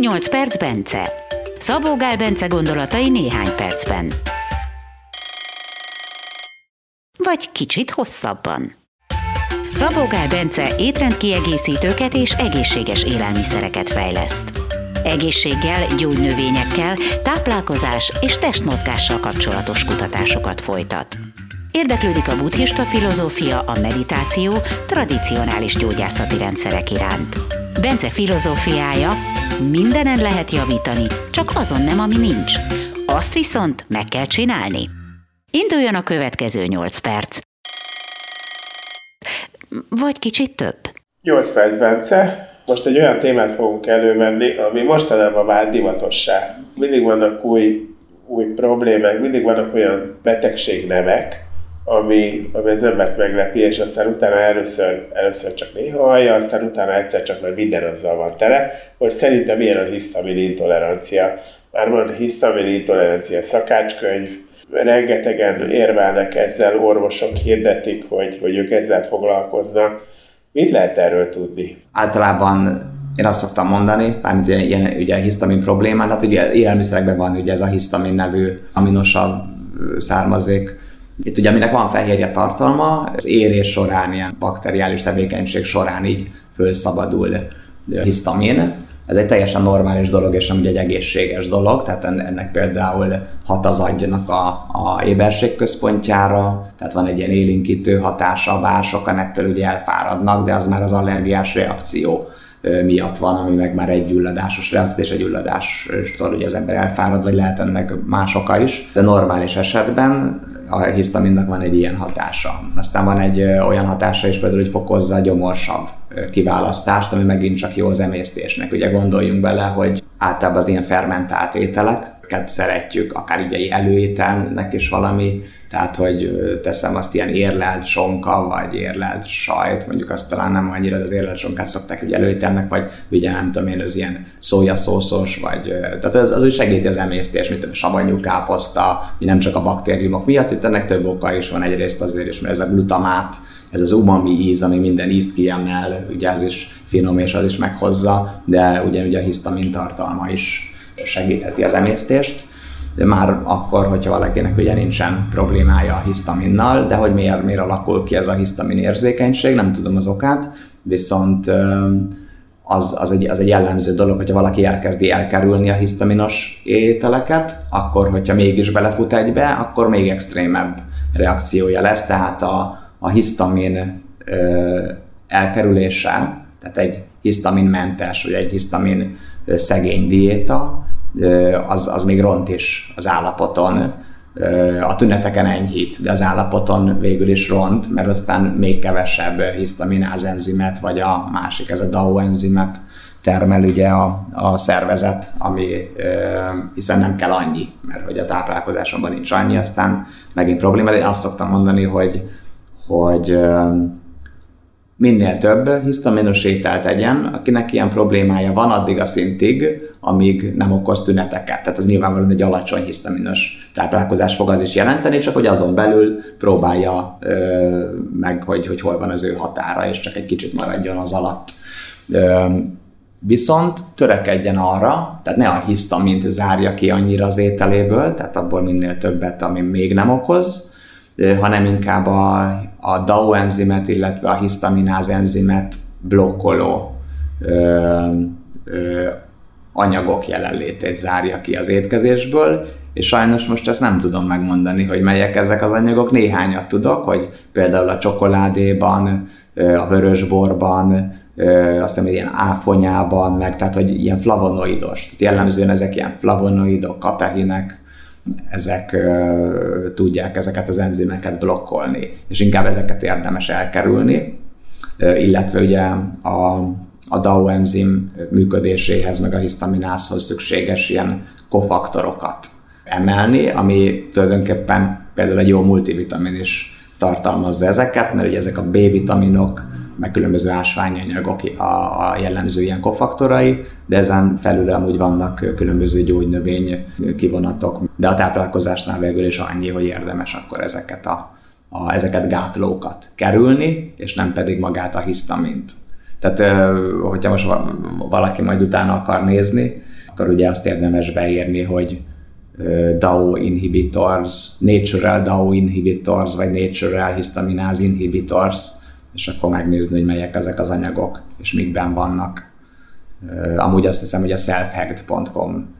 8 perc Bence. Szabó Gál Bence gondolatai néhány percben. Vagy kicsit hosszabban. Szabó Gál Bence étrendkiegészítőket és egészséges élelmiszereket fejleszt. Egészséggel, gyógynövényekkel, táplálkozás és testmozgással kapcsolatos kutatásokat folytat. Érdeklődik a buddhista filozófia, a meditáció, tradicionális gyógyászati rendszerek iránt. Bence filozófiája, mindenen lehet javítani, csak azon nem, ami nincs. Azt viszont meg kell csinálni. Induljon a következő 8 perc. Vagy kicsit több. 8 perc, Bence. Most egy olyan témát fogunk elővenni, ami mostanában vált divatossá. Mindig vannak új, új problémák, mindig vannak olyan betegségnevek, ami, ami az embert meglepi, és aztán utána először, először csak néha hallja, aztán utána egyszer csak már minden azzal van tele, hogy szerintem milyen a hisztamin intolerancia. Már van hisztamin intolerancia szakácskönyv, rengetegen érvelnek ezzel, orvosok hirdetik, hogy, hogy ők ezzel foglalkoznak. Mit lehet erről tudni? Általában én azt szoktam mondani, mármint ilyen, ilyen ugye hisztamin problémán, tehát ugye élelmiszerekben van ugye ez a hisztamin nevű aminosav származék, itt ugye, aminek van fehérje tartalma, az érés során, ilyen bakteriális tevékenység során így fölszabadul hisztamin. Ez egy teljesen normális dolog, és amúgy egy egészséges dolog, tehát ennek például hat az agynak a, a éberség központjára, tehát van egy ilyen élinkítő hatása, bár sokan ettől ugye elfáradnak, de az már az allergiás reakció miatt van, ami meg már egy gyulladásos reakció, és egy gyulladástól ugye az ember elfárad, vagy lehet ennek más oka is. De normális esetben a hisztaminnak van egy ilyen hatása. Aztán van egy olyan hatása is például, hogy fokozza a gyomorsav kiválasztást, ami megint csak jó az emésztésnek. Ugye gondoljunk bele, hogy általában az ilyen fermentált ételeket szeretjük, akár ugye előételnek is valami tehát, hogy teszem azt ilyen érlelt sonka, vagy érlelt sajt, mondjuk azt talán nem annyira, de az érlelt sonkát szokták ugye előítelnek, vagy ugye nem tudom én, az ilyen szójaszószos, vagy tehát az, az úgy segíti az emésztés, mint a savanyú káposzta, nem csak a baktériumok miatt, itt ennek több oka is van egyrészt azért is, mert ez a glutamát, ez az umami íz, ami minden ízt kiemel, ugye ez is finom és az is meghozza, de ugye, ugye a hisztamin tartalma is segítheti az emésztést. Már akkor, hogyha valakinek ugye nincsen problémája a hisztaminnal, de hogy miért, miért alakul ki ez a hisztamin érzékenység, nem tudom az okát, viszont az, az, egy, az egy jellemző dolog, hogyha valaki elkezdi elkerülni a hisztaminos ételeket, akkor, hogyha mégis belefut egybe, akkor még extrémebb reakciója lesz, tehát a, a hisztamin ö, elkerülése, tehát egy hisztaminmentes, vagy egy hisztamin szegény diéta, az, az még ront is az állapoton. A tüneteken enyhít, de az állapoton végül is ront, mert aztán még kevesebb hisztamináz enzimet, vagy a másik, ez a DAO enzimet termel ugye a, a szervezet, ami hiszen nem kell annyi, mert hogy a táplálkozásomban nincs annyi, aztán megint probléma, de én azt szoktam mondani, hogy, hogy minél több hisztaminos ételt tegyen, akinek ilyen problémája van addig a szintig, amíg nem okoz tüneteket. Tehát ez nyilvánvalóan egy alacsony hisztaminos táplálkozás fog az is jelenteni, csak hogy azon belül próbálja ö, meg, hogy, hogy hol van az ő határa, és csak egy kicsit maradjon az alatt. Ö, viszont törekedjen arra, tehát ne a hisztamint zárja ki annyira az ételéből, tehát abból minél többet, ami még nem okoz, hanem inkább a, a DAO enzimet, illetve a hisztamináz enzimet blokkoló ö, ö, anyagok jelenlétét zárja ki az étkezésből, és sajnos most ezt nem tudom megmondani, hogy melyek ezek az anyagok. Néhányat tudok, hogy például a csokoládéban, a vörösborban, azt hiszem, ilyen áfonyában, meg tehát, hogy ilyen flavonoidos. Tehát jellemzően ezek ilyen flavonoidok, katehinek, ezek tudják ezeket az enzimeket blokkolni, és inkább ezeket érdemes elkerülni, illetve ugye a, a DAO enzim működéséhez, meg a hisztaminázhoz szükséges ilyen kofaktorokat emelni, ami tulajdonképpen például egy jó multivitamin is tartalmazza ezeket, mert ugye ezek a B-vitaminok, meg különböző ásványanyagok a, jellemző ilyen kofaktorai, de ezen felül amúgy vannak különböző gyógynövény kivonatok, de a táplálkozásnál végül is annyi, hogy érdemes akkor ezeket a, a, ezeket gátlókat kerülni, és nem pedig magát a hisztamint. Tehát, hogyha most valaki majd utána akar nézni, akkor ugye azt érdemes beírni, hogy DAO inhibitors, natural DAO inhibitors, vagy natural histaminase inhibitors, és akkor megnézni, hogy melyek ezek az anyagok, és mikben vannak. Amúgy azt hiszem, hogy a selfhacked.com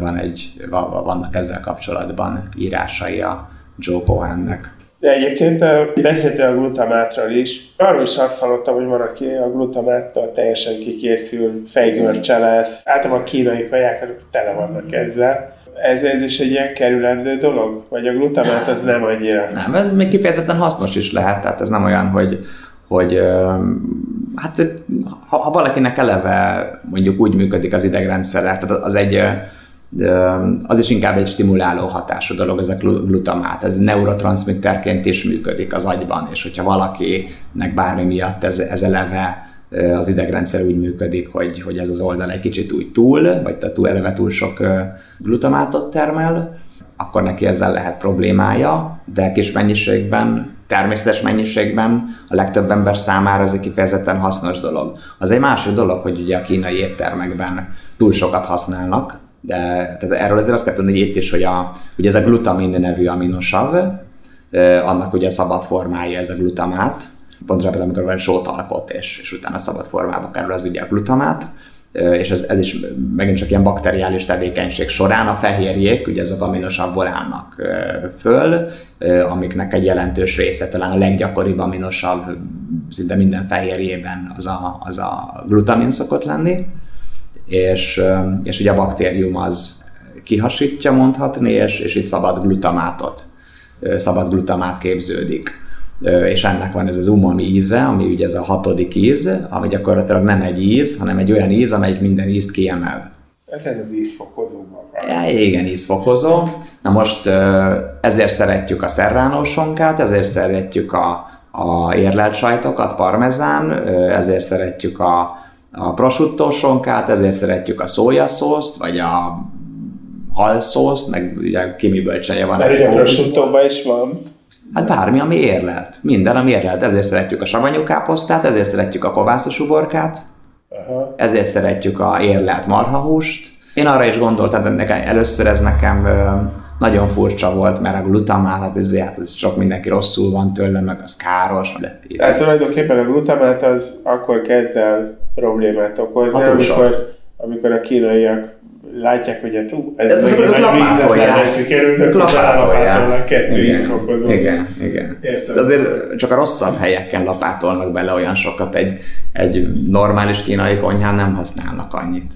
van egy, vannak ezzel kapcsolatban írásai a Joe Cohennek. De egyébként beszéltél a glutamátról is. Arról is azt hallottam, hogy van, aki a glutamáttal teljesen kikészül, fejgörcse lesz. Általában a kínai kaják azok tele vannak ezzel. Ez, ez is egy ilyen kerülendő dolog? Vagy a glutamát az nem annyira? Nem, még kifejezetten hasznos is lehet, tehát ez nem olyan, hogy, hogy hát ha, ha valakinek eleve mondjuk úgy működik az idegrendszere, tehát az egy az is inkább egy stimuláló hatású dolog, ez a glutamát. Ez neurotranszmitterként is működik az agyban, és hogyha valakinek bármi miatt ez, ez eleve az idegrendszer úgy működik, hogy, hogy ez az oldal egy kicsit úgy túl, vagy túl eleve túl sok glutamátot termel, akkor neki ezzel lehet problémája, de kis mennyiségben, természetes mennyiségben a legtöbb ember számára ez egy kifejezetten hasznos dolog. Az egy másik dolog, hogy ugye a kínai éttermekben túl sokat használnak, de tehát erről azért azt kell tudni, hogy itt is, hogy, a, hogy ez a glutamin nevű aminosav, annak ugye szabad formája ez a glutamát, pontosabban amikor van sót alkot, és, és utána szabad formába kerül az ugye a glutamát, és ez, ez is megint csak ilyen bakteriális tevékenység során a fehérjék, ugye azok aminosavból állnak föl, amiknek egy jelentős része, talán a leggyakoribb aminosav szinte minden fehérjében az a, az a glutamin szokott lenni, és, és ugye a baktérium az kihasítja mondhatni, és, és itt szabad glutamátot, szabad glutamát képződik. És ennek van ez az umami íze, ami ugye ez a hatodik íz, ami gyakorlatilag nem egy íz, hanem egy olyan íz, amelyik minden ízt kiemel. Hát ez az ízfokozóban Ja, igen, ízfokozó. Na most ezért szeretjük a szerránósonkát, ezért szeretjük a, a érlelt sajtokat, parmezán, ezért szeretjük a, a prosciutto sonkát, ezért szeretjük a szójaszószt, vagy a halszószt, meg ugye ki miből csinálja van. Mert ugye a prosciuttóban is van. Hát bármi, ami érlelt. Minden, ami érlelt. Ezért szeretjük a savanyú káposztát, ezért szeretjük a kovászos uborkát, Aha. ezért szeretjük a érlelt marhahúst. Én arra is gondoltam, hogy nekem, először ez nekem nagyon furcsa volt, mert a glutamát, hát ez, hát ez sok mindenki rosszul van tőle, meg az káros. Tehát tulajdonképpen a glutamát az akkor kezd el problémát okozni, amikor, amikor a kínaiak látják, hogy hát, ú, ez, ez nagyon nagy vízzel sikerült, lapátolják. kettő igen, igen, igen. Értem. De azért csak a rosszabb helyeken lapátolnak bele olyan sokat, egy, egy normális kínai konyhán nem használnak annyit.